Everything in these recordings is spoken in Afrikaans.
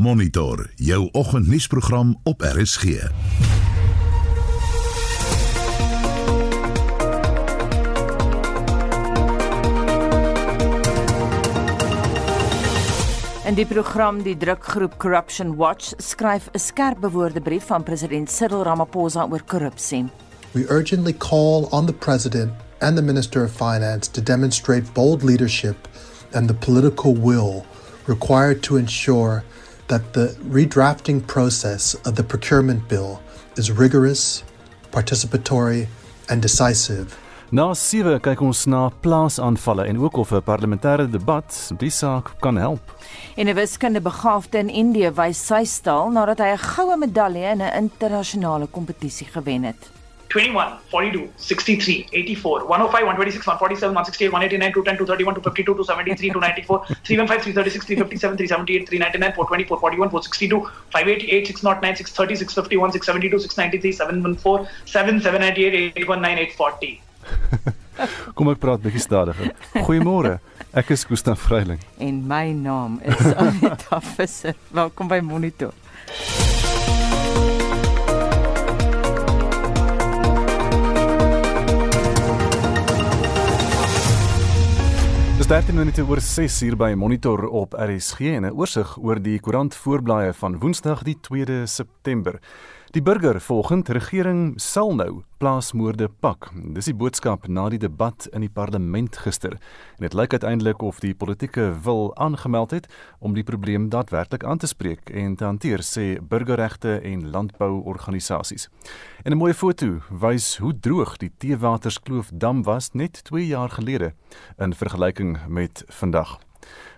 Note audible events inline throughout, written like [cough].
Monitor jou oggendnuusprogram op RSG. In die program die drukgroep Corruption Watch skryf 'n skerp bewoorde brief van president Cyril Ramaphosa oor korrupsie. We urgently call on the president and the minister of finance to demonstrate bold leadership and the political will required to ensure that the redrafting process of the procurement bill is rigorous, participatory, and decisive. Na 7 kyk ons na plaasaanvalle en ook of 'n parlementêre debat die saak kan help. En 'n wiskundebegaafde in Indië wys sy staal nadat hy 'n goue medalje in 'n internasionale kompetisie gewen het. 21, 42, 63, 84, 105, 126, 147, 168, 189, 210, 231, 252, 273, 294, 315, 336, 357, 378, 399, 424, 41, 462, 588, 609, 630, 651, 672, 693, 714, 7798, 819, 840. [laughs] Kom ek praat bietjie stadiger. Goeiemôre. Ek is Gustaf Vreiling. En my naam is Anita Visser. Welkom by Monitor. 13 minute oor 6 uur by Monitor op RSG en 'n oorsig oor die koerant voorblaaie van Woensdag die 2de September. Die burger volgens regering sal nou plaasmoorde pak. Dis die boodskap na die debat in die parlement gister. En dit lyk uiteindelik of die politieke wil aangemeld het om die probleem daadwerklik aan te spreek en te hanteer, sê burgerregte en landbouorganisasies. En 'n mooi foto wys hoe droog die Teewaterskloof dam was net 2 jaar gelede in vergelyking met vandag.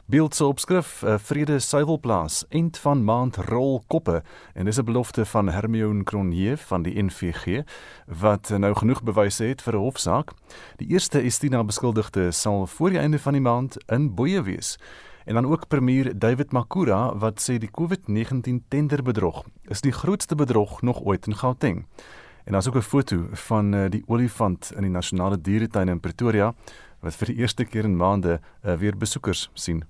Beeld se opskrif: uh, Vrede suiwelplaas, end van maand rol koppe en dis 'n belofte van Hermione Cronje van die NVG wat nou genoeg bewyse het vir 'n hofsaak. Die eerste Estina beskuldigde sal voor die einde van die maand in boeye wees. En dan ook premier David Makura wat sê die COVID-19 tenderbedrog is die grootste bedrog nog ooit in Gauteng. En daar's ook 'n foto van uh, die olifant in die nasionale dieretuin in Pretoria wat vir die eerste keer in maande uh, weer besoekers sien.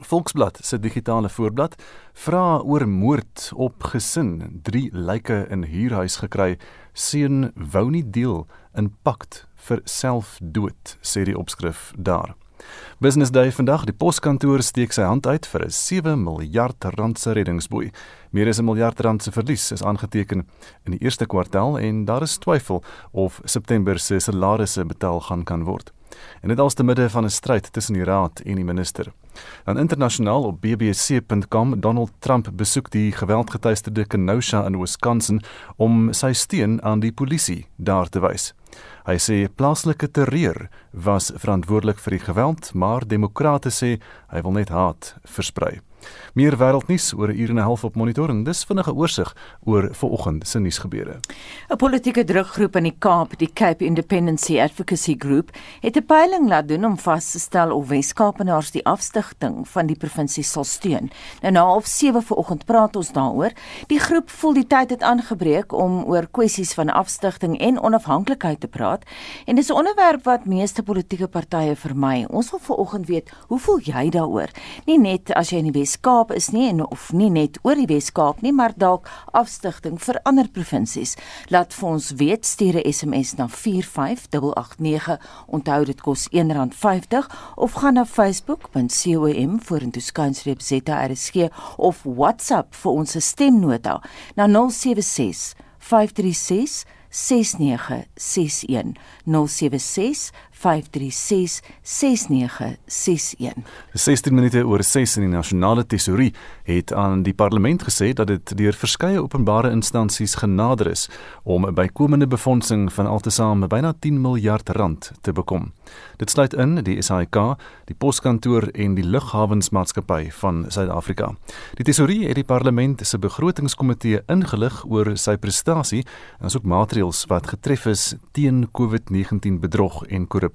Volksblad se digitale voorblad vra oor moord op gesin. 3 lyke in huurhuis gekry. Seun wou nie deel in pakt vir selfdood, sê die opskrif daar. Business Day vandag, die poskantoor steek sy hand uit vir 'n 7 miljard rand se reddingsboei. Meer as 'n miljard rand se verlies is aangeteken in die eerste kwartaal en daar is twyfel of September se salarisse betaal gaan kan word. En dit als te midde van 'n stryd tussen die raad en die minister. Dan internasionaal op bbc.com Donald Trump besoek die geweldgetuisterde Kenosha in Wisconsin om sy steun aan die polisie daar te wys. Hy sê plaaslike terreur was verantwoordelik vir die geweld, maar demokrate sê hy wil net haat versprei. Meer wêreldnuus oor 'n uur en 'n half op monitor en dis vinnige oorsig oor vanoggend se nuusgebeure. 'n Politieke drukgroep in die Kaap, die Cape Independency Advocacy Group, het 'n peiling laat doen om vas te stel of Wes-Kaapenaars die afstigting van die provinsie sal steun. Nou na half 7 vanoggend praat ons daaroor. Die groep voel die tyd het aangebreek om oor kwessies van afstigting en onafhanklikheid te praat en dis 'n onderwerp wat meeste politieke partye vermy. Ons wil vanoggend weet, hoe voel jy daaroor? Nie net as jy in die Wes-Kaap is nie en of nie net oor die Wes-Kaap nie, maar dalk afstigting vir ander provinsies. Laat vir ons weet, stuur 'n SMS na 45889. Onthou dit kos R1.50 of gaan na facebook.com vorentoe skynstreep ZRSG of WhatsApp vir ons stemnota na 076 536 6961 076 536 6961 16 minute oor 6 in die nasionale tesourie het aan die parlement gesê dat dit deur verskeie openbare instansies genader is om 'n bykomende befondsing van altesaam byna 10 miljard rand te bekom. Dit sluit in die SAIK, die poskantoor en die lughawensmaatskappy van Suid-Afrika. Die tesourie het die parlement se begrotingskomitee ingelig oor sy prestasie en asook maatreëls wat getref is teen COVID-19 bedrog en korrupsie.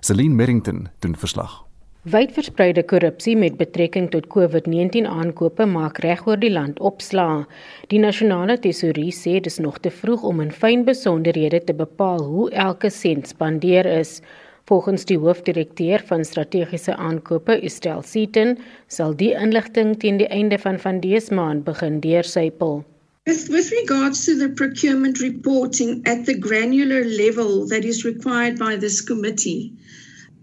Celine Merrington doen verslag. Wydverspreide korrupsie met betrekking tot COVID-19 aankope maak reg oor die land opslaa. Die nasionale tesourie sê dis nog te vroeg om in fyn besonderhede te bepaal hoe elke sent spandeer is. Volgens die hoofdirekteur van strategiese aankope, Estelle Seaton, sal die inligting teen die einde van van dese maand begin deursypel. With, with regards to the procurement reporting at the granular level that is required by this committee,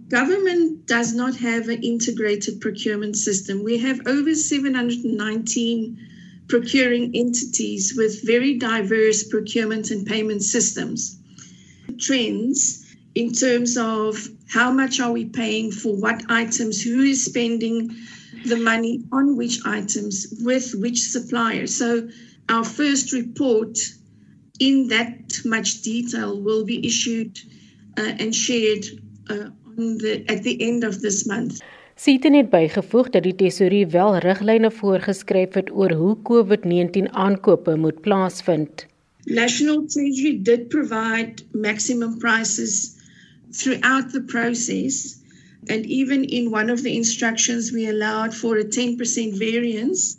government does not have an integrated procurement system. We have over 719 procuring entities with very diverse procurement and payment systems. Trends in terms of how much are we paying for what items, who is spending the money on which items, with which suppliers. So our first report in that much detail will be issued uh, and shared uh, on the, at the end of this month. Sien het bygevoeg dat die tesourier wel riglyne voorgeskryf het oor hoe COVID-19 aankope moet plaasvind. National Treasury did provide maximum prices throughout the process and even in one of the instructions we allowed for a 10% variance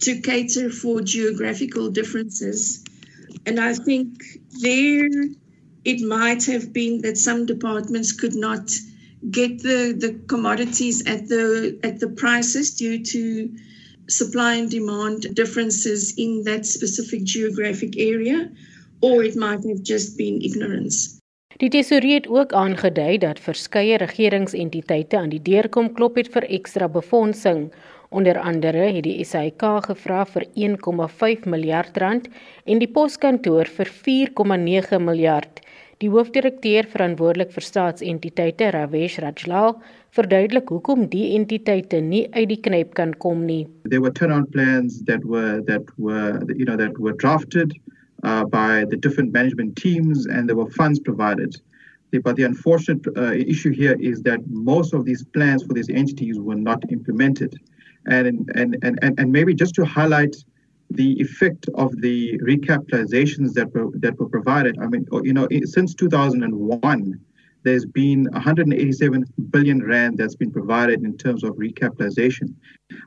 to cater for geographical differences. And I think there it might have been that some departments could not get the, the commodities at the at the prices due to supply and demand differences in that specific geographic area or it might have just been ignorance. Die tesourier het ook aangedui dat verskeie regeringsentiteite aan die deur kom klop het vir ekstra befondsing Onder andere het die SAIK gevra vir 1,5 miljard rand en die poskantoor vir 4,9 miljard. Die hoofdirekteur verantwoordelik vir staatsentiteite, Ravesh Rajlal, verduidelik hoekom die entiteite nie uit die knyp kan kom nie. There were turnaround plans that were that were you know that were drafted uh, by the different management teams and there were funds provided. But the unfortunate uh, issue here is that most of these plans for these entities were not implemented. And, and, and, and maybe just to highlight the effect of the recapitalizations that were, that were provided. I mean, you know, since 2001, there's been 187 billion rand that's been provided in terms of recapitalization.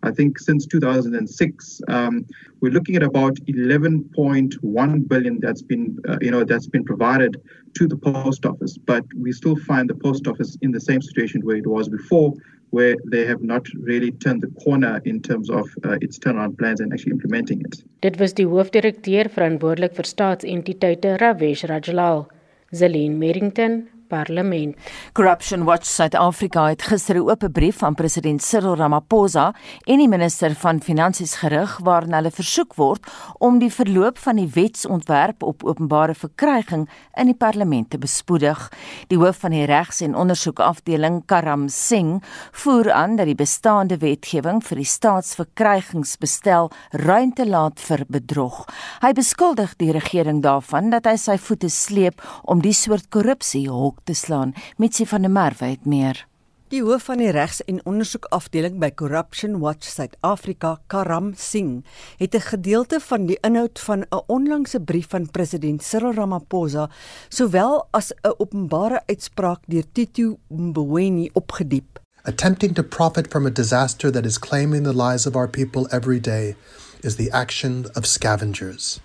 I think since 2006, um, we're looking at about 11.1 billion that's been, uh, you know, that's been provided to the post office. But we still find the post office in the same situation where it was before, where they have not really turned the corner in terms of uh, its turnaround plans and actually implementing it. Dit was die hoofdirekteur verantwoordelik vir staatsentiteite Ravesh Rajlal, Zelin Merrington parlement. Corruption Watch South Africa het gister 'n oop brief aan president Cyril Ramaphosa en die minister van Finansies gerig waarin hulle versoek word om die verloop van die wetsontwerp op openbare verkryging in die parlement te bespoedig. Die hoof van die regs- en ondersoekafdeling, Karam Singh, voer aan dat die bestaande wetgewing vir die staatsverkrygingsbestel ruimte laat vir bedrog. Hy beskuldig die regering daarvan dat hy sy voete sleep om die soort korrupsie hok te slaan. Mitsi van der Merwe het meer. Die hoof van die regs- en ondersoekafdeling by Corruption Watch South Africa, Karam Singh, het 'n gedeelte van die inhoud van 'n onlangse brief van president Cyril Ramaphosa, sowel as 'n openbare uitspraak deur Tito Mboweni opgediep. Attempting to profit from a disaster that is claiming the lives of our people every day is the action of scavengers.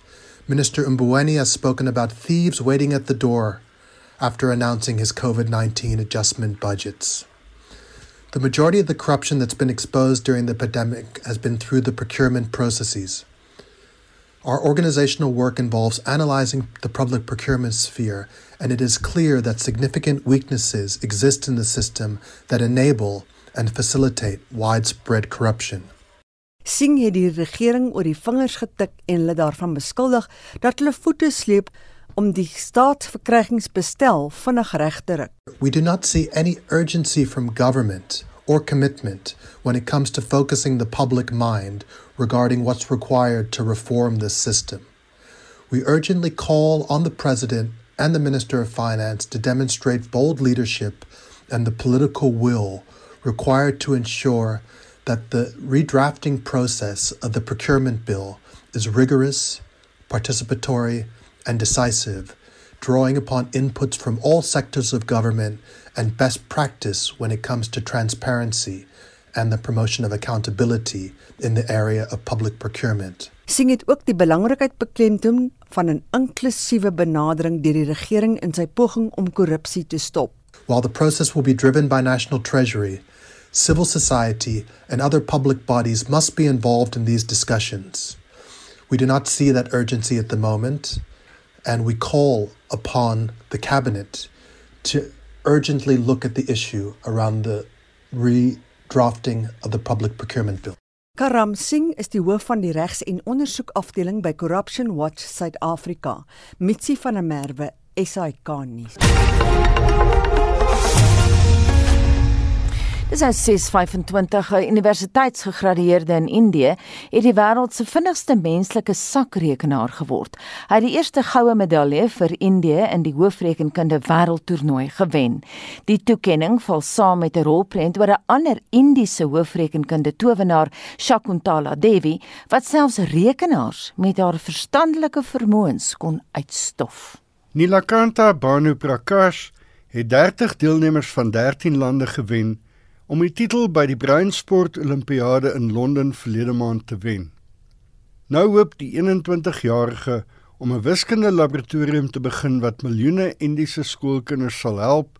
Minister Mboweni has spoken about thieves waiting at the door after announcing his COVID 19 adjustment budgets. The majority of the corruption that's been exposed during the pandemic has been through the procurement processes. Our organizational work involves analyzing the public procurement sphere, and it is clear that significant weaknesses exist in the system that enable and facilitate widespread corruption. Sing het die regering oor die vingers getik en hulle daarvan beskuldig dat hulle voete sleep om die staatsverkrygingsbestel vinnig reg te ruk. We do not see any urgency from government or commitment when it comes to focusing the public mind regarding what's required to reform this system. We urgently call on the President and the Minister of Finance to demonstrate bold leadership and the political will required to ensure that the redrafting process of the procurement bill is rigorous, participatory, and decisive, drawing upon inputs from all sectors of government and best practice when it comes to transparency and the promotion of accountability in the area of public procurement. Sing dit ook die belangrikheid beklemtoon van 'n inklusiewe benadering deur die regering in sy poging om korrupsie te stop. While the process will be driven by National Treasury, civil society and other public bodies must be involved in these discussions. We do not see that urgency at the moment, and we call upon the Cabinet to urgently look at the issue around the redrafting of the public procurement bill. Karam Singh is die hoof van die regs- en ondersoekafdeling by Corruption Watch Suid-Afrika. Mitsi van der Merwe, SAK nuus. Dis nou 625 'n universiteitsgegradueerde in Indië het die wêreld se vinnigste menslike sakrekenaar geword. Hy het die eerste goue medalje vir Indië in die hoofrekenkunde wêreldtoernooi gewen. Die toekenning val saam met 'n rolprent oor 'n ander Indiese hoofrekenkunde towenaar, Shakuntala Devi, wat selfs rekenaars met haar verstandelike vermoëns kon uitstof. Nilakanta Banu Prakash het 30 deelnemers van 13 lande gewen om die titel by die Bruinsport Olimpiade in Londen verlede maand te wen. Nou hoop die 21-jarige om 'n wiskunde laboratorium te begin wat miljoene Indiese skoolkinders sal help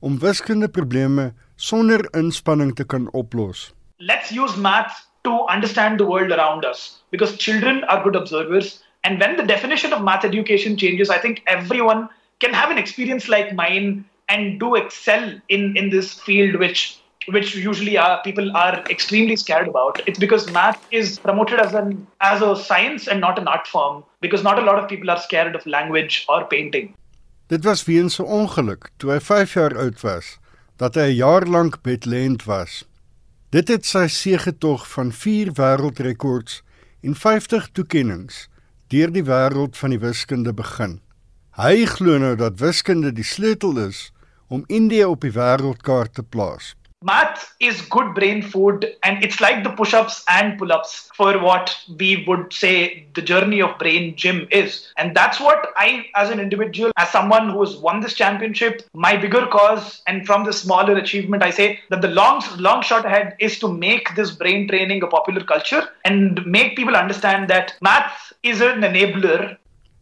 om wiskundeprobleme sonder inspanning te kan oplos. Let's use math to understand the world around us because children are good observers and when the definition of math education changes I think everyone can have an experience like mine and do excel in in this field which which usually are people are extremely scared about. It's because math is promoted as an as a science and not an art form because not a lot of people are scared of language or painting. Dit was weens 'n ongeluk toe hy 5 jaar oud was dat hy 'n jaar lank bedlend was. Dit het sy seëgetog van 4 wêreldrekords en 50 toekenninge deur die wêreld van die wiskunde begin. Hy glo nou dat wiskunde die sleutel is om Indië op die wêreldkaart te plaas. Math is good brain food and it's like the push-ups and pull-ups for what we would say the journey of brain gym is and that's what i as an individual as someone who has won this championship my bigger cause and from the smaller achievement i say that the long long shot ahead is to make this brain training a popular culture and make people understand that math is an enabler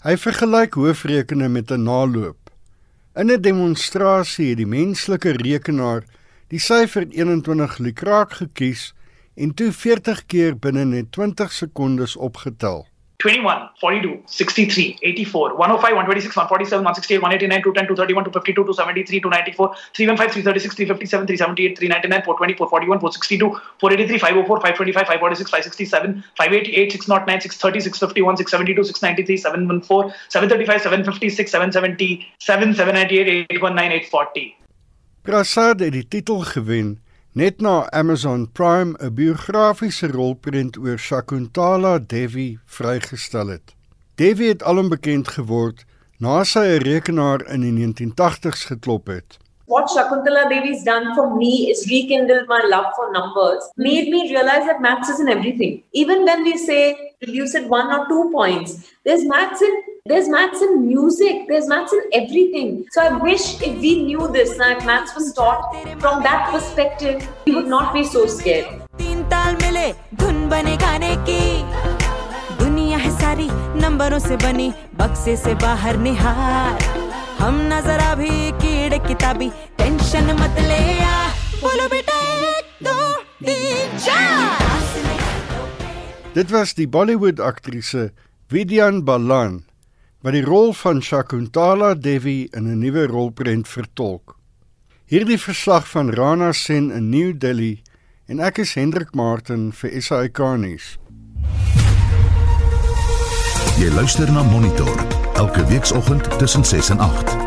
Hy vergelyk hoofrekening met 'n naloop. In demonstrasie het die menslike rekenaar die syfer 21 lukraak gekies en toe 40 keer binne net 20 sekondes opgetel. 21, 42, 63, 84, 105, 126, 147, 168, 189, 210, 231, 252, 273, 294, 315, 336, 357, 378, 399, 424, 41, 462, 483, 504, 525, 546, 567, 588, 609, 630, 651, 672, 693, 714, 735, 756, 770, 798, 819, 840. Prasad het die titel gewen net na Amazon Prime 'n biografiese rolprent oor Shakuntala Devi vrygestel het. Devi het alom bekend geword na sy 'n rekenaar in die 1980s geklop het. What Shakuntala Devi's done for me is rekindled my love for numbers, made me realize that maths isn't everything. Even when we say reduce it one or two points, there's maths in there's maths in music, there's maths in everything. So I wish if we knew this, that maths was taught from that perspective, we would not be so scared. तीन ताल मिले धुन बने गाने की दुनिया है सारी नंबरों से बनी बक्से से बाहर निहार हम नज़र अभी कीड़े किताबी टेंशन मत ले यार बोलो बेटा एक दो तीन चार Dit was die Bollywood aktrise Vidyan Balan wat die rol van Shakuntala Devi in 'n nuwe rolprent vertolk. Hierdie verslag van Rana Sen in New Delhi en ek is Hendrik Martin vir SAK nuus. Jy luister na Monitor elke weekoggend tussen 6 en 8.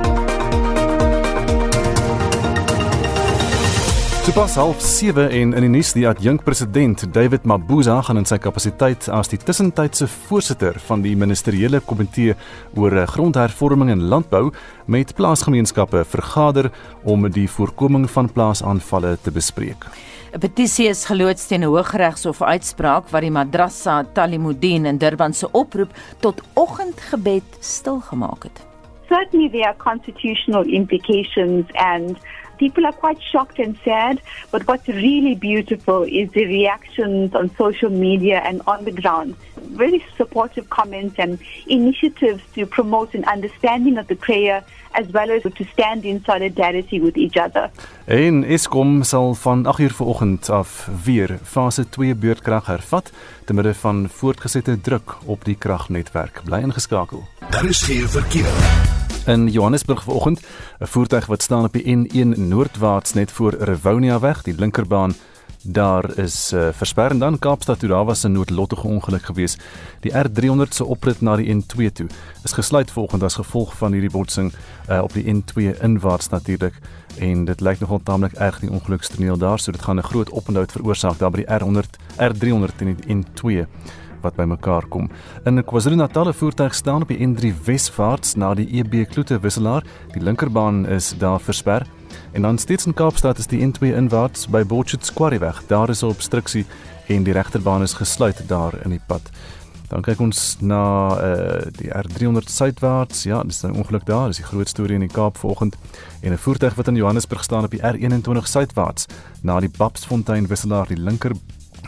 Sopas half 7 en in die nuus die adjunk president David Mabuza gaan in sy kapasiteit as die tussentydse voorsitter van die ministeriële komitee oor grondhervorming en landbou met plaasgemeenskappe vergader om die voorkoming van plaasaanvalle te bespreek. 'n Petisie is geloods teen 'n Hooggeregshof uitspraak wat die Madrasa Talimuddin in Durban se oproep tot oggendgebed stilgemaak het. Certainly there are constitutional implications and people are quite shocked and sad. But what's really beautiful is the reactions on social media and on the ground. very supportive comments and initiatives to promote an understanding of the prayer as well as to stand in solidarity with each other. En Eskom sal van 8uur vanoggend af weer fase 2 beurtkrag hervat te midde van voortgesette druk op die kragnetwerk. Bly ingeskakel. Daar is geen verkeer. In Johannesburg vanoggend. 'n voertuig wat staan op die N1 noordwaarts net voor Rivonia weg, die linkerbaan. Daar is uh, versper en dan Kaapstad toe. Daar was 'n noodlottige ongeluk gewees. Die R300 se oprit na die N2 toe is gesluit volgens as gevolg van hierdie botsing uh, op die N2 inwaarts natuurlik en dit lyk nogal taamlik erg die ongelukstoneel daar so dit gaan 'n groot oponthoud veroorsaak daar by die R100 R300 en die N2 wat bymekaar kom. In KwaZulu-Natal 'n voertuig staan op die N3 Wesvaarts na die EB Kloete wisselaar. Die linkerbaan is daar versper. En dan steeds in Kaapstad is die N2 inwaarts by Botchet Quarryweg. Daar is 'n obstruksie en die regterbaan is gesluit daar in die pad. Dan kyk ons na uh die R300 suidwaarts. Ja, dis 'n ongeluk daar. Dis die groot storie in die Kaap vanoggend. En 'n voertuig wat in Johannesburg staan op die R21 suidwaarts na die Babsfontein wisselaar die linker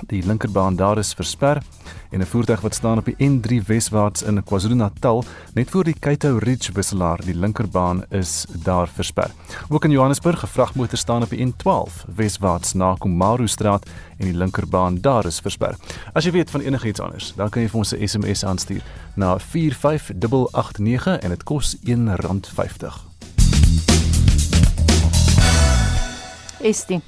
Die linkerbaan daar is versper en 'n voertuig wat staan op die N3 weswaarts in KwaZulu-Natal net voor die Kaito Ridge wisselaar, die linkerbaan is daar versper. Ook in Johannesburg 'n vragmotor staan op die N12 weswaarts na Komaru straat en die linkerbaan daar is versper. As jy weet van enigiets anders, dan kan jy vir ons 'n SMS aanstuur na 45889 en dit kos R1.50. Estie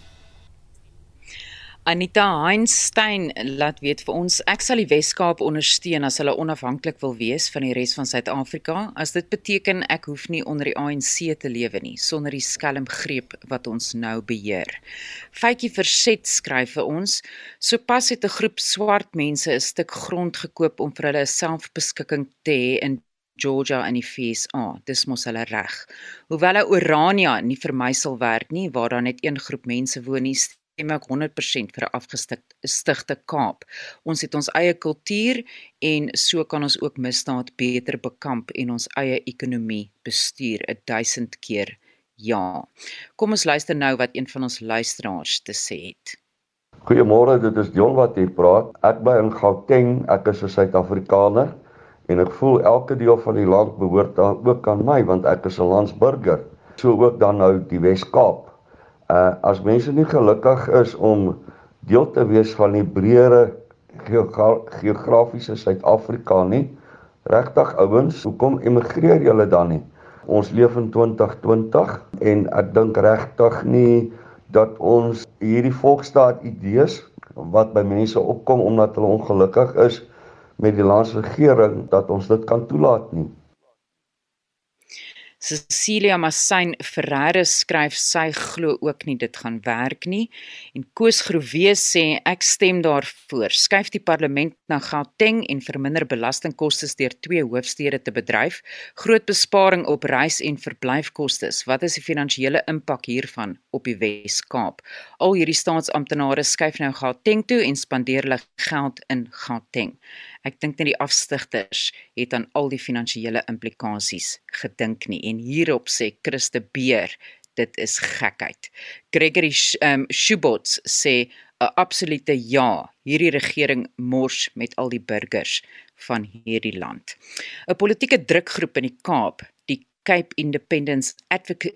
Anita Heinstein laat weet vir ons ek sal die Wes-Kaap ondersteun as hulle onafhanklik wil wees van die res van Suid-Afrika as dit beteken ek hoef nie onder die ANC te lewe nie sonder die skelm greep wat ons nou beheer. Faitjie Verset skryf vir ons sopas het 'n groep swart mense 'n stuk grond gekoop om vir hulle selfbeskikking te hê in Georgia in die FSA. Dis mos hulle reg. Hoewel Orania nie vir my sal werk nie waar daar net een groep mense woon nie stem ek 100% vir 'n afgestigte Kaap. Ons het ons eie kultuur en so kan ons ook misdaad beter bekamp en ons eie ekonomie bestuur 'n duisend keer. Ja. Kom ons luister nou wat een van ons luisteraars te sê het. Goeiemôre, dit is Jon wat hier praat. Ek bly in Gauteng. Ek is 'n Suid-Afrikaner en ek voel elke deel van die land behoort ook aan my want ek is 'n landsburger. So ook dan nou die Wes-Kaap uh as mense nie gelukkig is om deel te wees van die breëre geografiese Suid-Afrika nie regtig ouens hoekom emigreer julle dan nie? Ons leef in 2020 en ek dink regtig nie dat ons hierdie volksstaat idees wat by mense opkom omdat hulle ongelukkig is met die landsregering dat ons dit kan toelaat nie Cecilia Massain Ferreira skryf sy glo ook nie dit gaan werk nie en Koos Groewe sê ek stem daarvoor. Skuif die parlement na Gauteng en verminder belastingkoste deur twee hoofstede te bedryf. Groot besparing op reis en verblyfkoste. Wat is die finansiële impak hiervan op die Wes-Kaap? Al hierdie staatsamptenare skuif nou Gauteng toe en spandeer hulle geld in Gauteng. Ek dink net die afstigters het aan al die finansiële implikasies gedink nie en hierop sê Christe Beer dit is gekheid. Gregory um, Schubots sê 'n absolute ja. Hierdie regering mors met al die burgers van hierdie land. 'n Politieke drukgroep in die Kaap Cape Independence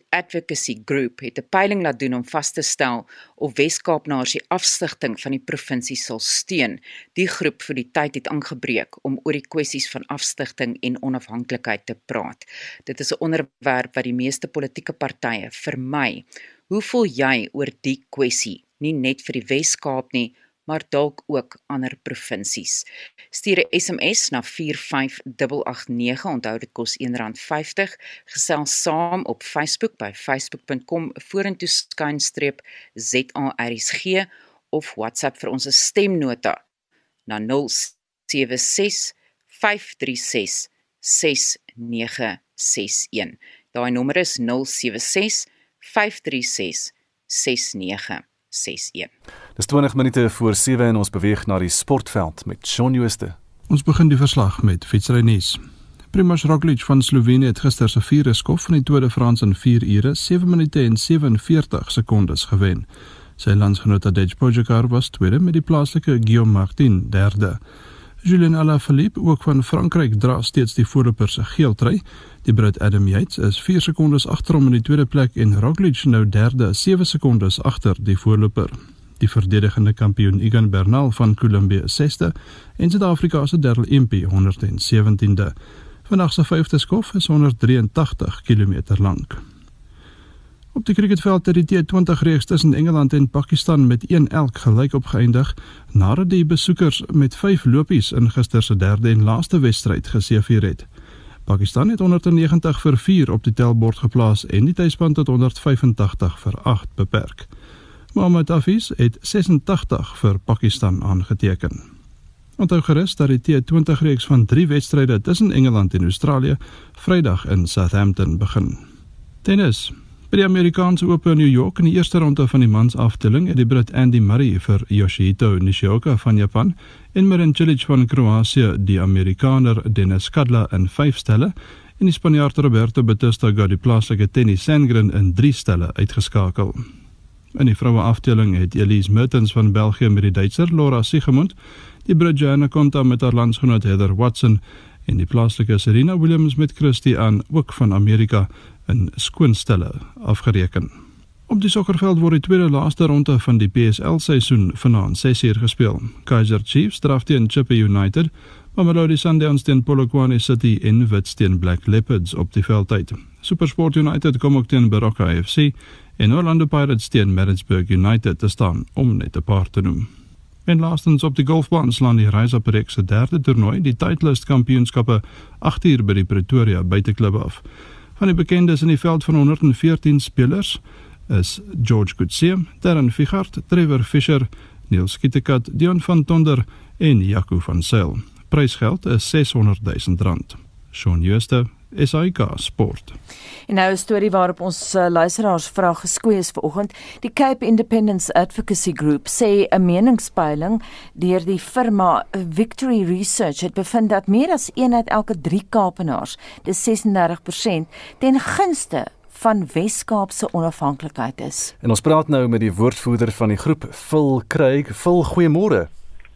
Advocacy Group het 'n peiling laat doen om vas te stel of Wes-Kaapnaars die afstigting van die provinsie sal steun. Die groep vir die tyd het aangebreek om oor die kwessies van afstigting en onafhanklikheid te praat. Dit is 'n onderwerp wat die meeste politieke partye vermy. Hoe voel jy oor die kwessie? Nie net vir die Wes-Kaap nie, maar dalk ook ander provinsies. Stuur 'n SMS na 45889, onthou dit kos R1.50. Gesels saam op Facebook by facebook.com vorentoe skynstreep ZARSG of WhatsApp vir ons stemnota na 076 536 6961. Daai nommer is 076 536 6961. Dis 20 minute voor 7 en ons beweeg na die sportveld met Shaun Jooste. Ons begin die verslag met fietsrynuus. Primož Roglič van Slovenië het gister se vierde skof van die Tour de France in 4 ure 7 minute en 47 sekondes gewen. Sy landsgenoot Tadej Pogačar was tweede met die plaaslike Guillaume Martin derde. Julien Alaphilippe ook van Frankryk dra steeds die voorloper se geeltrui. Die Brit Adam Yates is 4 sekondes agter hom in die tweede plek en Roglic nou derde, 7 sekondes agter die voorloper. Die verdedigende kampioen Egan Bernal van Colombia is 6ste en Suid-Afrika se Darryl Impey 117de. Vandag se vyfde skof is 183 km lank. Op die cricketveld het die T20 reeks tussen Engeland en Pakistan met 1 elk gelyk opgeëindig nadat die besoekers met 5 lopies in gister se derde en laaste wedstryd geseëvier het. Pakistan het 190 vir 4 op die tellbord geplaas en die tuisspan tot 185 vir 8 beperk. Mohammad Hafiz het 86 vir Pakistan aangeteken. Onthou gerus dat die T20 reeks van 3 wedstryde tussen Engeland en Australië Vrydag in Southampton begin. Tennis By die Amerikaanse Ope in New York in die eerste ronde van die mans afdeling het die Brit Andy Murray vir Yoshihito Nishioka van Japan en Marin Cilic van Kroasie die Amerikaner Denis Kadla in 5 stelle en die Spanjaard Roberto Bautista gou die plaaslike Tennis Sandgren in 3 stelle uitgeskakel. In die vroue afdeling het Elise Mertens van België met die Duitser Laura Siegemund, die Brit Joanna Konta met haar landsgenoot Heather Watson en die plaaslike Serena Williams met Christy aan ook van Amerika in skoonstelle afgereken. Op die sokkerveld word die tweede laaste ronde van die PSL seisoen vanaand 6uur gespeel. Kaizer Chiefs draf teen Chippa United, Mamelodi Sundowns teen Polokwane City en Wits teen Black Leopards op die veldtyd. SuperSport United kom ook teen Baroka FC en Orlando Pirates teen Maritzburg United te staan om net 'n paar te noem. En laastens op die golfbaan slaan die Rise Up Rex se derde toernooi, die Titleist Kampioenskappe, 8 uur by die Pretoria buiteklub af. Van die bekendes in die veld van 114 spelers is George Goodseam, Darren Fichart, Trevor Fisher, Neil Skittekat, Dion van Tonder en Jaco van Sail. Prysgeld is 600 000 rand. Shaun Schuster SAK Sport. En nou 'n storie waarop ons uh, luisteraars vra geskoei is vanoggend. Die Cape Independence Advocacy Group sê 'n meningspeiling deur die firma Victory Research het bevind dat meer as 1 uit elke 3 Kaapenaars, dis 36%, ten gunste van Wes-Kaapse onafhanklikheid is. En ons praat nou met die woordvoerder van die groep, Phil Craig. Phil, goeiemôre.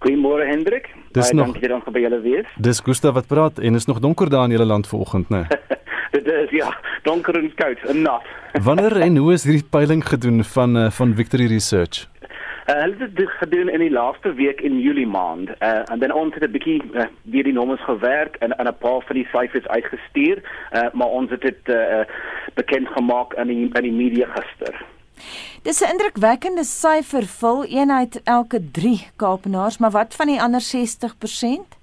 Goeiemôre Hendrik. Dis Baie nog dankie dat jy by julle wees. Dis Gustav wat praat en is nog donker daar in julle land vanoggend, né? [laughs] Dit is ja, donker en koud en nat. [laughs] Wanneer en hoe is hierdie peiling gedoen van uh, van Victory Research? Uh, hulle het dit gedoen in die laaste week in Julie maand. Uh, en dan ons het 'n bietjie uh, weer die nommers gewerk en en 'n paar van die syfers uitgestuur, uh, maar ons het dit uh, bekend gemaak aan die aan die media gister. Dis 'n indrukwekkende syfer vir eenheid elke 3 Kaapenaars, maar wat van die ander 60%?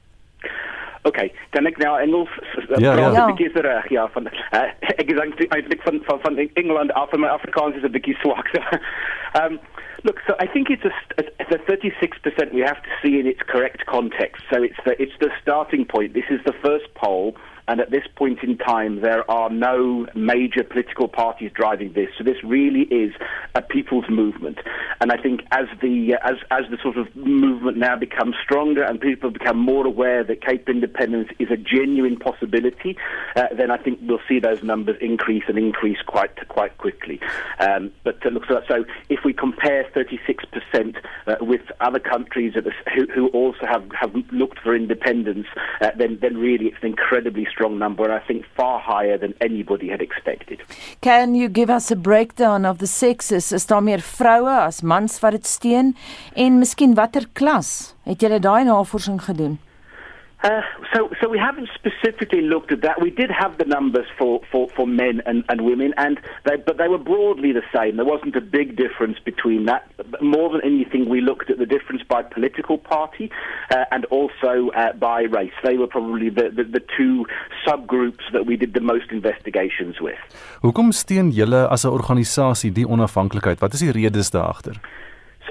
Okay, dan ek nou Engels ja, praat ja. 'n bietjie se reg ja van uh, [laughs] ek dink eintlik van van van Engeland af van my Afrikaans is 'n bietjie swak. So, [laughs] um look, so I think it's a it's a 36% we have to see in its correct context. So it's the it's the starting point. This is the first poll And at this point in time, there are no major political parties driving this. So this really is a people's movement. And I think as the uh, as as the sort of movement now becomes stronger and people become more aware that Cape independence is a genuine possibility, uh, then I think we'll see those numbers increase and increase quite quite quickly. Um, but uh, look, so, so if we compare 36% uh, with other countries who, who also have, have looked for independence, uh, then then really it's an incredibly strong strong number, and I think far higher than anybody had expected. Can you give us a breakdown of the sexes? Is daar meer vroue as mans wat dit steun? En miskien watter klas het julle daai navorsing gedoen? Uh, so, so we haven't specifically looked at that. We did have the numbers for, for, for men and, and women, and they, but they were broadly the same. There wasn't a big difference between that. More than anything, we looked at the difference by political party uh, and also uh, by race. They were probably the, the, the two subgroups that we did the most investigations with. Hoekom steun julle as 'n organisasie die onafhanklikheid? Wat is die redes daar agter?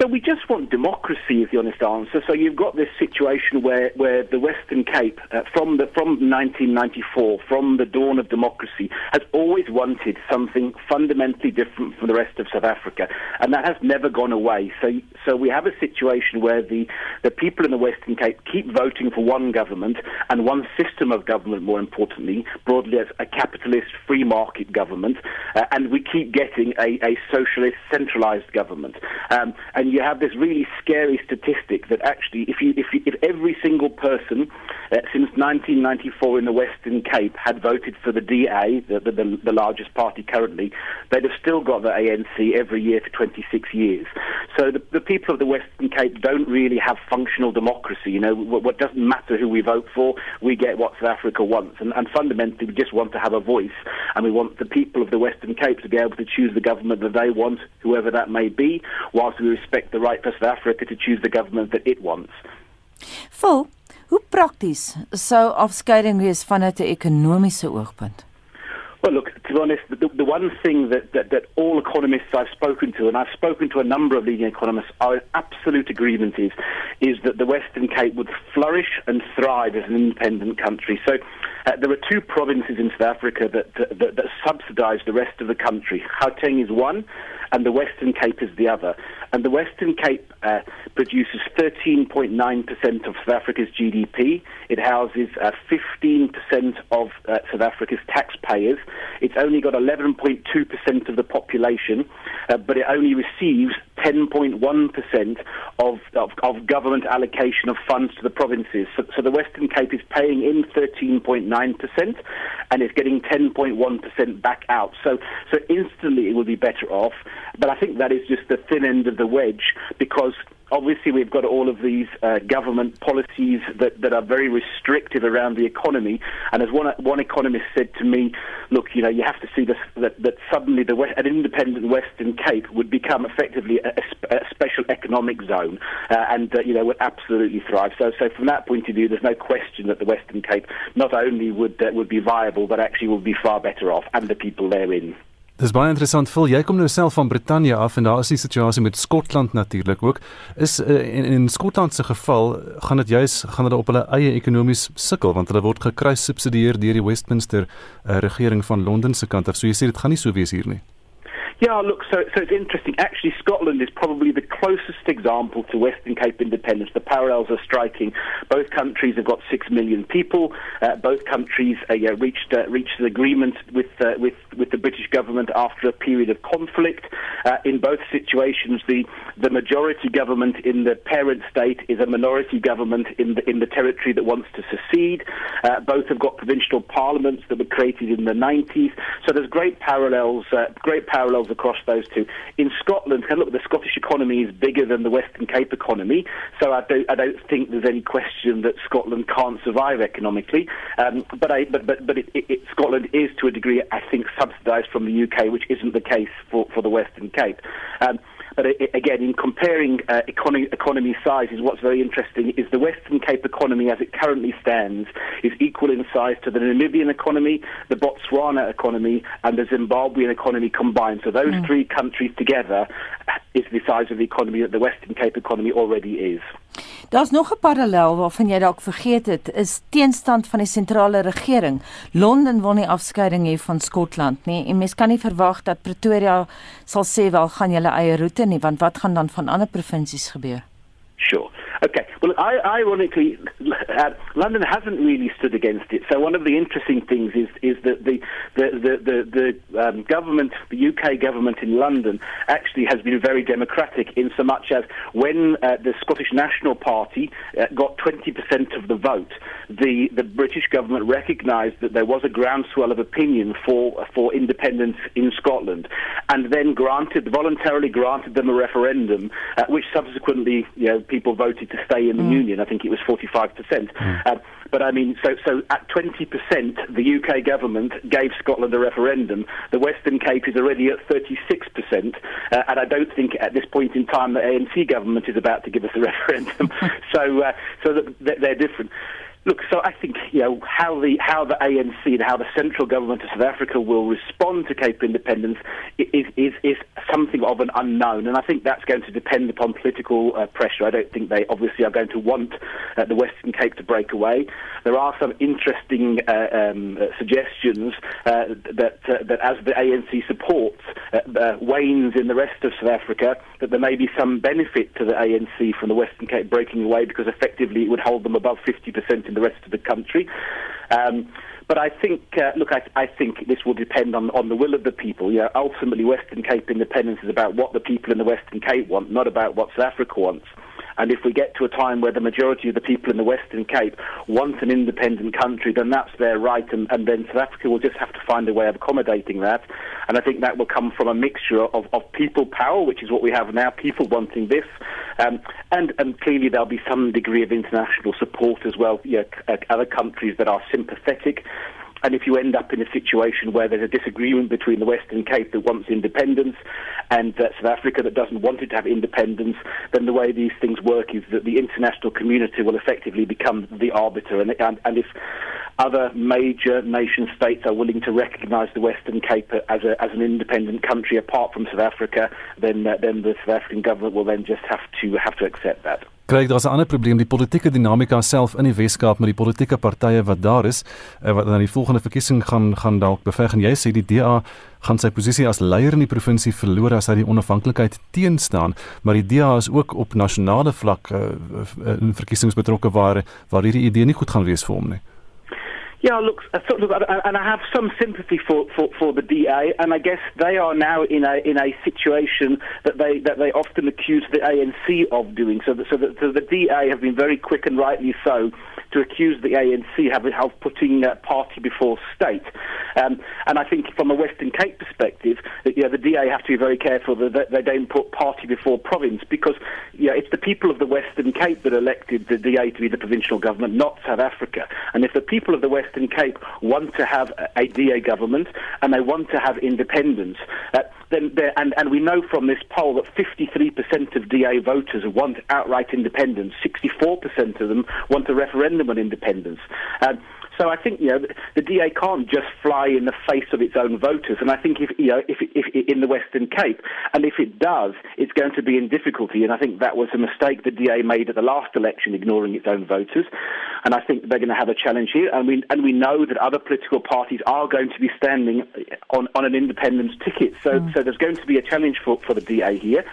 So we just want democracy, is the honest answer. So you've got this situation where, where the Western Cape, uh, from the from 1994, from the dawn of democracy, has always wanted something fundamentally different from the rest of South Africa, and that has never gone away. So so we have a situation where the the people in the Western Cape keep voting for one government and one system of government, more importantly, broadly as a capitalist free market government, uh, and we keep getting a, a socialist centralised government. Um, and then you have this really scary statistic that actually, if you if, you, if every single person uh, since 1994 in the Western Cape had voted for the DA, the, the, the largest party currently, they'd have still got the ANC every year for 26 years. So the, the people of the Western Cape don't really have functional democracy. You know, what, what doesn't matter who we vote for, we get what South Africa wants, and, and fundamentally, we just want to have a voice, and we want the people of the Western Cape to be able to choose the government that they want, whoever that may be, whilst we respect the right for South Africa to choose the government that it wants. Vol, hoe prakties sou afskeiding wees vanuit 'n ekonomiese oogpunt? Well, look, to be honest, the, the one thing that, that, that all economists I've spoken to, and I've spoken to a number of leading economists, are in absolute agreement is, is that the Western Cape would flourish and thrive as an independent country. So uh, there are two provinces in South Africa that, that, that subsidise the rest of the country. Gauteng is one, and the Western Cape is the other. And the Western Cape uh, produces 13.9% of South Africa's GDP. It houses uh, 15% of uh, South Africa's taxpayers. It's only got 11.2% of the population, uh, but it only receives 10.1% of, of, of government allocation of funds to the provinces. So, so the Western Cape is paying in 13.9% and it's getting 10.1% back out. So, so instantly it will be better off. But I think that is just the thin end of the wedge because obviously we've got all of these uh, government policies that, that are very restrictive around the economy. And as one, one economist said to me, look, you know, you have to see this, that, that suddenly the West, an independent Western Cape would become effectively a, a special economic zone uh, and, uh, you know, would absolutely thrive. So, so from that point of view, there's no question that the Western Cape not only would, uh, would be viable, but actually would be far better off and the people therein. Dis baie interessant. Phil, jy kom nou self van Brittanje af en daar is die situasie met Skotland natuurlik ook. Is uh, in, in Skotland se geval gaan dit juis gaan hulle op hulle eie ekonomies sukkel want hulle word gekruis subsidieer deur die Westminster uh, regering van Londen se kant af. So jy sê dit gaan nie so wees hier nie. Yeah, look, so, so it's interesting. Actually, Scotland is probably the closest example to Western Cape independence. The parallels are striking. Both countries have got six million people. Uh, both countries uh, yeah, reached uh, reached an agreement with uh, with with the British government after a period of conflict. Uh, in both situations, the the majority government in the parent state is a minority government in the in the territory that wants to secede. Uh, both have got provincial parliaments that were created in the 90s. So there's great parallels, great parallels across those two. In Scotland, look, the Scottish economy is bigger than the Western Cape economy, so I don't, I don't think there's any question that Scotland can't survive economically. Um, but, I, but, but, but it, it, Scotland is, to a degree, I think, subsidised from the UK, which isn't the case for, for the Western Cape. Um, but again, in comparing uh, economy, economy sizes, what's very interesting is the Western Cape economy, as it currently stands, is equal in size to the Namibian economy, the Botswana economy, and the Zimbabwean economy combined. So those mm. three countries together is the size of the economy that the Western Cape economy already is. Daar's nog 'n parallel waarvan jy dalk vergeet het, is teenstand van die sentrale regering. Londen wil nie afskeiding hê van Skotland nie en mens kan nie verwag dat Pretoria sal sê wel gaan julle eie roete nie, want wat gaan dan van ander provinsies gebeur? Sure. Okay. Well, I, ironically, uh, London hasn't really stood against it. So one of the interesting things is is that the the the the, the um, government, the UK government in London, actually has been very democratic in so much as when uh, the Scottish National Party uh, got 20% of the vote, the the British government recognised that there was a groundswell of opinion for for independence in Scotland, and then granted voluntarily granted them a referendum, uh, which subsequently you know people voted to stay in the mm. union. I think it was 45%. Mm. Uh, but I mean, so, so at 20%, the UK government gave Scotland a referendum. The Western Cape is already at 36%. Uh, and I don't think at this point in time the ANC government is about to give us a [laughs] referendum. [laughs] so, uh, so they're different. Look, so I think you know how the how the ANC and how the central government of South Africa will respond to Cape independence is is is something of an unknown, and I think that's going to depend upon political uh, pressure. I don't think they obviously are going to want uh, the Western Cape to break away. There are some interesting uh, um, uh, suggestions uh, that uh, that as the ANC supports wanes in the rest of South Africa, that there may be some benefit to the ANC from the Western Cape breaking away because effectively it would hold them above 50% in the rest of the country. Um, but I think, uh, look, I, I think this will depend on, on the will of the people. Yeah, ultimately, Western Cape independence is about what the people in the Western Cape want, not about what South Africa wants. And if we get to a time where the majority of the people in the Western Cape want an independent country, then that's their right, and, and then South Africa will just have to find a way of accommodating that. And I think that will come from a mixture of, of people power, which is what we have now, people wanting this, um, and, and clearly there'll be some degree of international support as well, you know, other countries that are sympathetic. And if you end up in a situation where there's a disagreement between the Western Cape that wants independence and uh, South Africa that doesn't want it to have independence, then the way these things work is that the international community will effectively become the arbiter. And, and, and if other major nation states are willing to recognize the Western Cape as, a, as an independent country apart from South Africa, then, uh, then the South African government will then just have to, have to accept that. Kry daar's 'n ander probleem. Die politieke dinamika self in die Weskaap met die politieke partye wat daar is eh, wat dan die volgende verkiesing gaan gaan dalk beveg en jy sê die DA gaan sy posisie as leier in die provinsie verloor as hy die onafhanklikheid teenstaan. Maar die DA is ook op nasionale vlak uh, in verkiesings betrokke waar waar hierdie idee nie goed gaan wees vir hom nie Yeah, look, uh, look, and I have some sympathy for, for, for the DA, and I guess they are now in a in a situation that they that they often accuse the ANC of doing. So, that, so, that, so the DA have been very quick and rightly so to accuse the ANC of, of putting uh, party before state. Um, and I think from a Western Cape perspective, that, you know, the DA have to be very careful that they don't put party before province because you know, it's the people of the Western Cape that elected the DA to be the provincial government, not South Africa. And if the people of the Western Cape want to have a, DA government and they want to have independence, uh, then and, and we know from this poll that 53% of DA voters want outright independence, 64% of them want a referendum on independence. Um, so I think you know the DA can't just fly in the face of its own voters, and I think if you know if, if, if in the Western Cape, and if it does, it's going to be in difficulty. And I think that was a mistake the DA made at the last election, ignoring its own voters. And I think they're going to have a challenge here. And we and we know that other political parties are going to be standing on on an independence ticket. So mm. so there's going to be a challenge for for the DA here.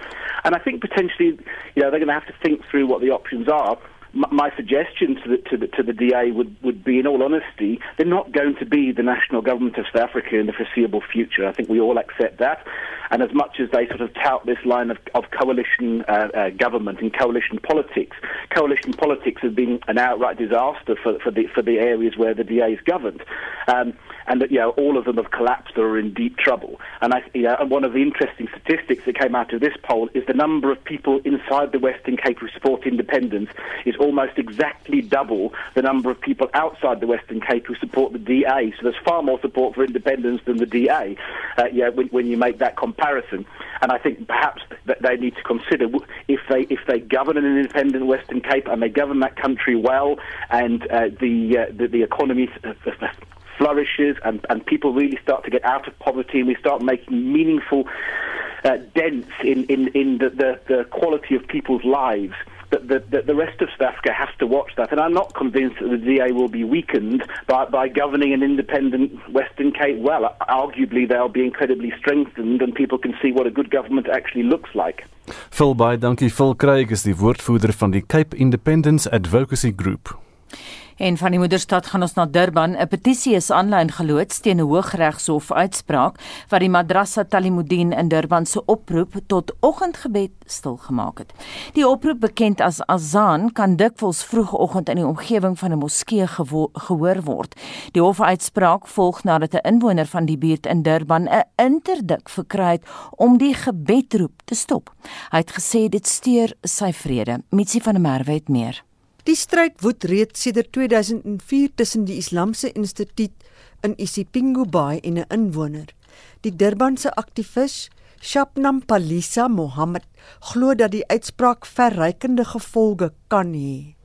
And I think potentially, you know, they're going to have to think through what the options are my suggestion to the, to the, to the DA would, would be, in all honesty, they're not going to be the national government of South Africa in the foreseeable future. I think we all accept that. And as much as they sort of tout this line of, of coalition uh, uh, government and coalition politics, coalition politics has been an outright disaster for, for, the, for the areas where the DA is governed. Um, and that you know all of them have collapsed or are in deep trouble. And I, you know, one of the interesting statistics that came out of this poll is the number of people inside the Western Cape who support independence is almost exactly double the number of people outside the Western Cape who support the DA. So there's far more support for independence than the DA. Uh, yeah, when, when you make that comparison, and I think perhaps that they need to consider if they if they govern an independent Western Cape and they govern that country well, and uh, the, uh, the the economy uh, flourishes and, and people really start to get out of poverty and we start making meaningful uh, dents in, in, in the, the, the quality of people's lives. That the, the, the rest of South Africa has to watch that, and I'm not convinced that the DA will be weakened by, by governing an independent Western Cape well. Arguably, they'll be incredibly strengthened, and people can see what a good government actually looks like. Phil Baie, dankie. Phil Craig is die woordvoerder van die Cape Independence Advocacy Group. En van die moederstad gaan ons na Durban. 'n Petisie is aanlyn geloods teen 'n Hooggeregshof uitspraak wat die Madrasa Talimudin in Durban se oproep tot oggendgebed stilgemaak het. Die oproep, bekend as Azan, kan dikwels vroegoggend in die omgewing van 'n moskee gehoor word. Die hofuitspraak volg nadat 'n inwoner van die buurt in Durban 'n interdik verkry het om die gebedroep te stop. Hy het gesê dit steur sy vrede. Mitsi van der Merwe het meer. Die stryd woed reeds sedert 2004 tussen die Islamse Instituut in Isipingo Bay en 'n inwoner. Die Durbanse aktivis Shabnam Palisa Mohammed glo dat die uitspraak verrykende gevolge kan hê.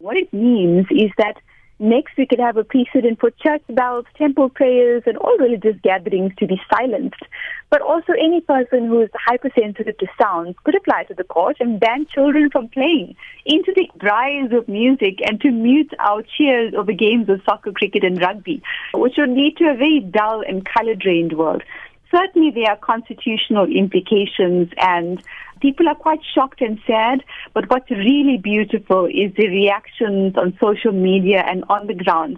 What it means is that Next, we could have a precedent for church bells, temple prayers, and all religious gatherings to be silenced. But also, any person who is hypersensitive to sounds could apply to the court and ban children from playing into the rise of music and to mute our cheers over games of soccer, cricket, and rugby, which would lead to a very dull and color drained world. Certainly, there are constitutional implications and people are quite shocked and sad. But what's really beautiful is the reactions on social media and on the ground.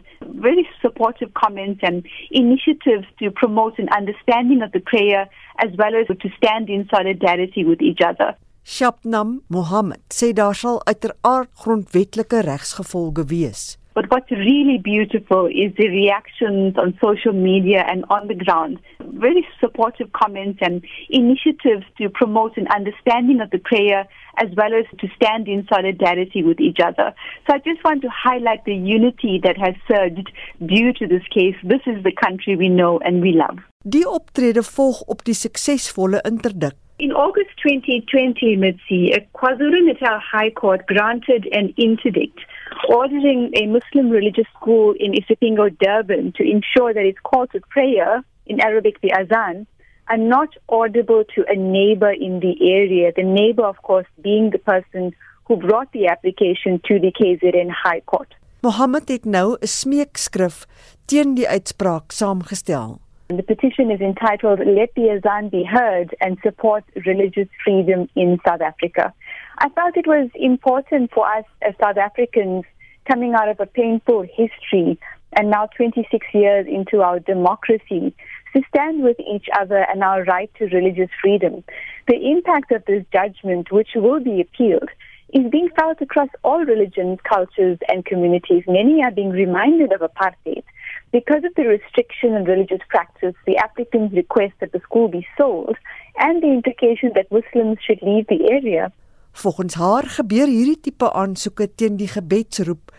very supportive comments and initiatives to promote an understanding of the prayer as well as to stand in solidarity with each other. Shabnam Mohammed sê daar sal uiteraard grondwetlike regsgevolge wees. But what's really beautiful is the reactions on social media and on the ground. Very supportive comments and initiatives to promote an understanding of the prayer as well as to stand in solidarity with each other. So I just want to highlight the unity that has surged due to this case. This is the country we know and we love. Die optrede volg op die suksesvolle interdik In August 2020, Mitzi, a KwaZulu-Natal High Court granted an interdict ordering a Muslim religious school in Isipingo, Durban, to ensure that its calls to prayer, in Arabic the azan, are not audible to a neighbor in the area. The neighbor, of course, being the person who brought the application to the KZN High Court. Mohammed het nou 'n smeekskrif teen die uitspraak saamgestel. The petition is entitled Let the Azan Be Heard and Support Religious Freedom in South Africa. I felt it was important for us as South Africans coming out of a painful history and now 26 years into our democracy to stand with each other and our right to religious freedom. The impact of this judgment, which will be appealed, is being felt across all religions, cultures, and communities. Many are being reminded of apartheid. Because of the restriction on religious practice, the applicants request that the school be sold and the implication that Muslims should leave the area. Volgens haar gebeur hierdie tipe aansoeke teen die gebedsroep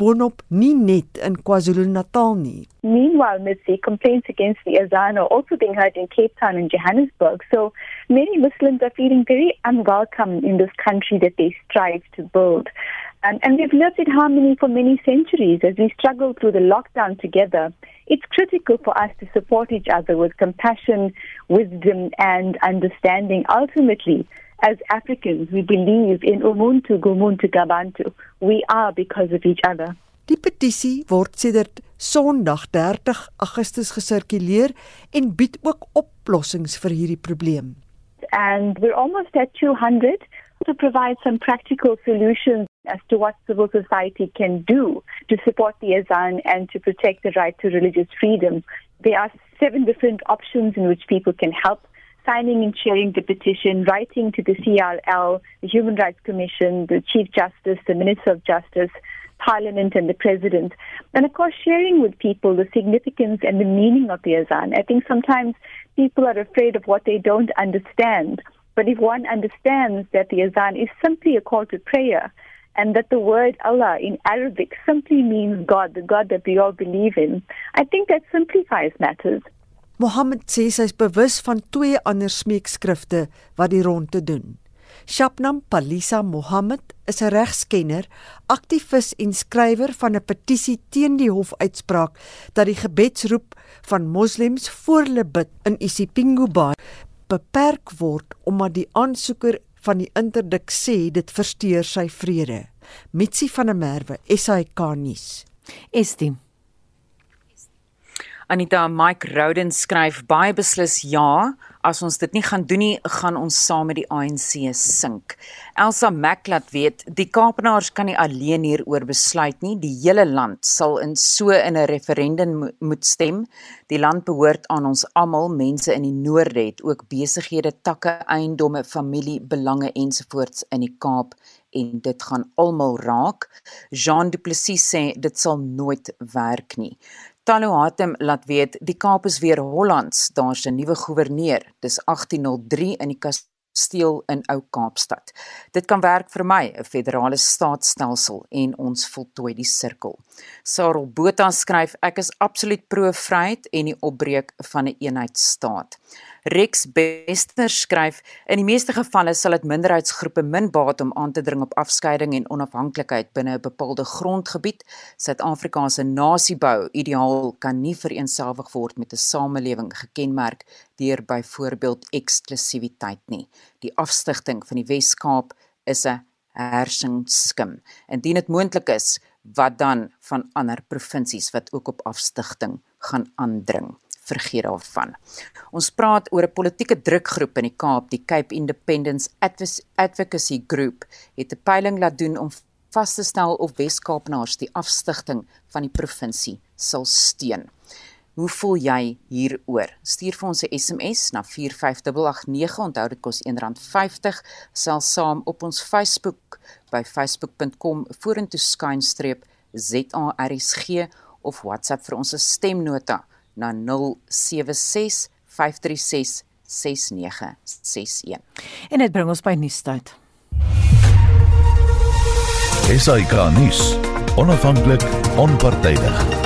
boonop nie net in KwaZulu-Natal nie. Meanwhile, Mitzi, complaints against the Azan are also being heard in Cape Town and Johannesburg. So many Muslims are feeling very unwelcome in this country that they strive to build. Um, and we've lived in harmony for many centuries as we struggle through the lockdown together. It's critical for us to support each other with compassion, wisdom, and understanding. Ultimately, as Africans, we believe in Umuntu, Gumuntu, Gabantu. We are because of each other. Die petisie word sedert Sondag 30 Augustus gesirkuleer en bied ook oplossings vir hierdie probleem. And we're almost at 200 to provide some practical solutions as to what civil society can do to support the Azan and to protect the right to religious freedom. There are seven different options in which people can help signing and sharing the petition, writing to the CRL, the Human Rights Commission, the Chief Justice, the Minister of Justice, Parliament, and the President. And of course, sharing with people the significance and the meaning of the Azan. I think sometimes people are afraid of what they don't understand. But if one understands that the Azan is simply a call to prayer, and that the word Allah in Arabic simply means God, the God that we all believe in, I think that simplifies matters. Mohammed sê sy is bewus van twee ander smeekskrifte wat die ronde doen. Shabnam Palisa Mohammed is 'n regskenner, aktivis en skrywer van 'n petisie teen die hofuitspraak dat die gebedsroep van moslems voor hulle bid in Isipingo Bay beperk word omdat die aansoeker van die interdik sê dit versteur sy vrede. Mitsi van der Merwe, SAK nuus. Estie Anita Mike Roden skryf baie beslis ja, as ons dit nie gaan doen nie, gaan ons saam met die ANC sink. Elsa Mac laat weet, die Kaapenaars kan nie alleen hieroor besluit nie, die hele land sal in so in 'n referendum moet stem. Die land behoort aan ons almal, mense in die noorde het ook besighede, takke, eiendomme, familie, belange ensovoorts in die Kaap en dit gaan almal raak. Jean Du Plessis sê dit sal nooit werk nie. Talo Hatem laat weet die Kaap is weer Hollands. Daar's 'n nuwe goewerneur. Dis 1803 in die kasteel in Ou Kaapstad. Dit kan werk vir my, 'n federale staatsstelsel en ons voltooi die sirkel. Sarel Botha skryf ek is absoluut pro-vryheid en die opbreek van 'n een eenheidsstaat. Rex Bester skryf in die meeste gevalle sal dit minderheidsgroepe min baat om aan te dring op afskeiding en onafhanklikheid binne 'n bepaalde grondgebied. Suid-Afrika se nasiebou ideaal kan nie vereenselwig word met 'n samelewing gekenmerk deur byvoorbeeld eksklusiwiteit nie. Die afstigting van die Wes-Kaap is 'n hersingsskim. Indien dit moontlik is, wat dan van ander provinsies wat ook op afstigting gaan aandring? Vergeet daarvan. Ons praat oor 'n politieke drukgroep in die Kaap, die Cape Independence Advocacy Group, het 'n peiling laat doen om vas te stel of Wes-Kaapenaars die afstigting van die provinsie sal steun. Hoe voel jy hieroor? Stuur vir ons 'n SMS na 45889. Onthou dit kos R1.50. Sal saam op ons Facebook by facebook.com vorentoe skynstreep ZARSG of WhatsApp vir ons stemnota na 076 536 6961. En dit bring ons by nuustyd. SAK nuus. Onafhanklik, onpartydig.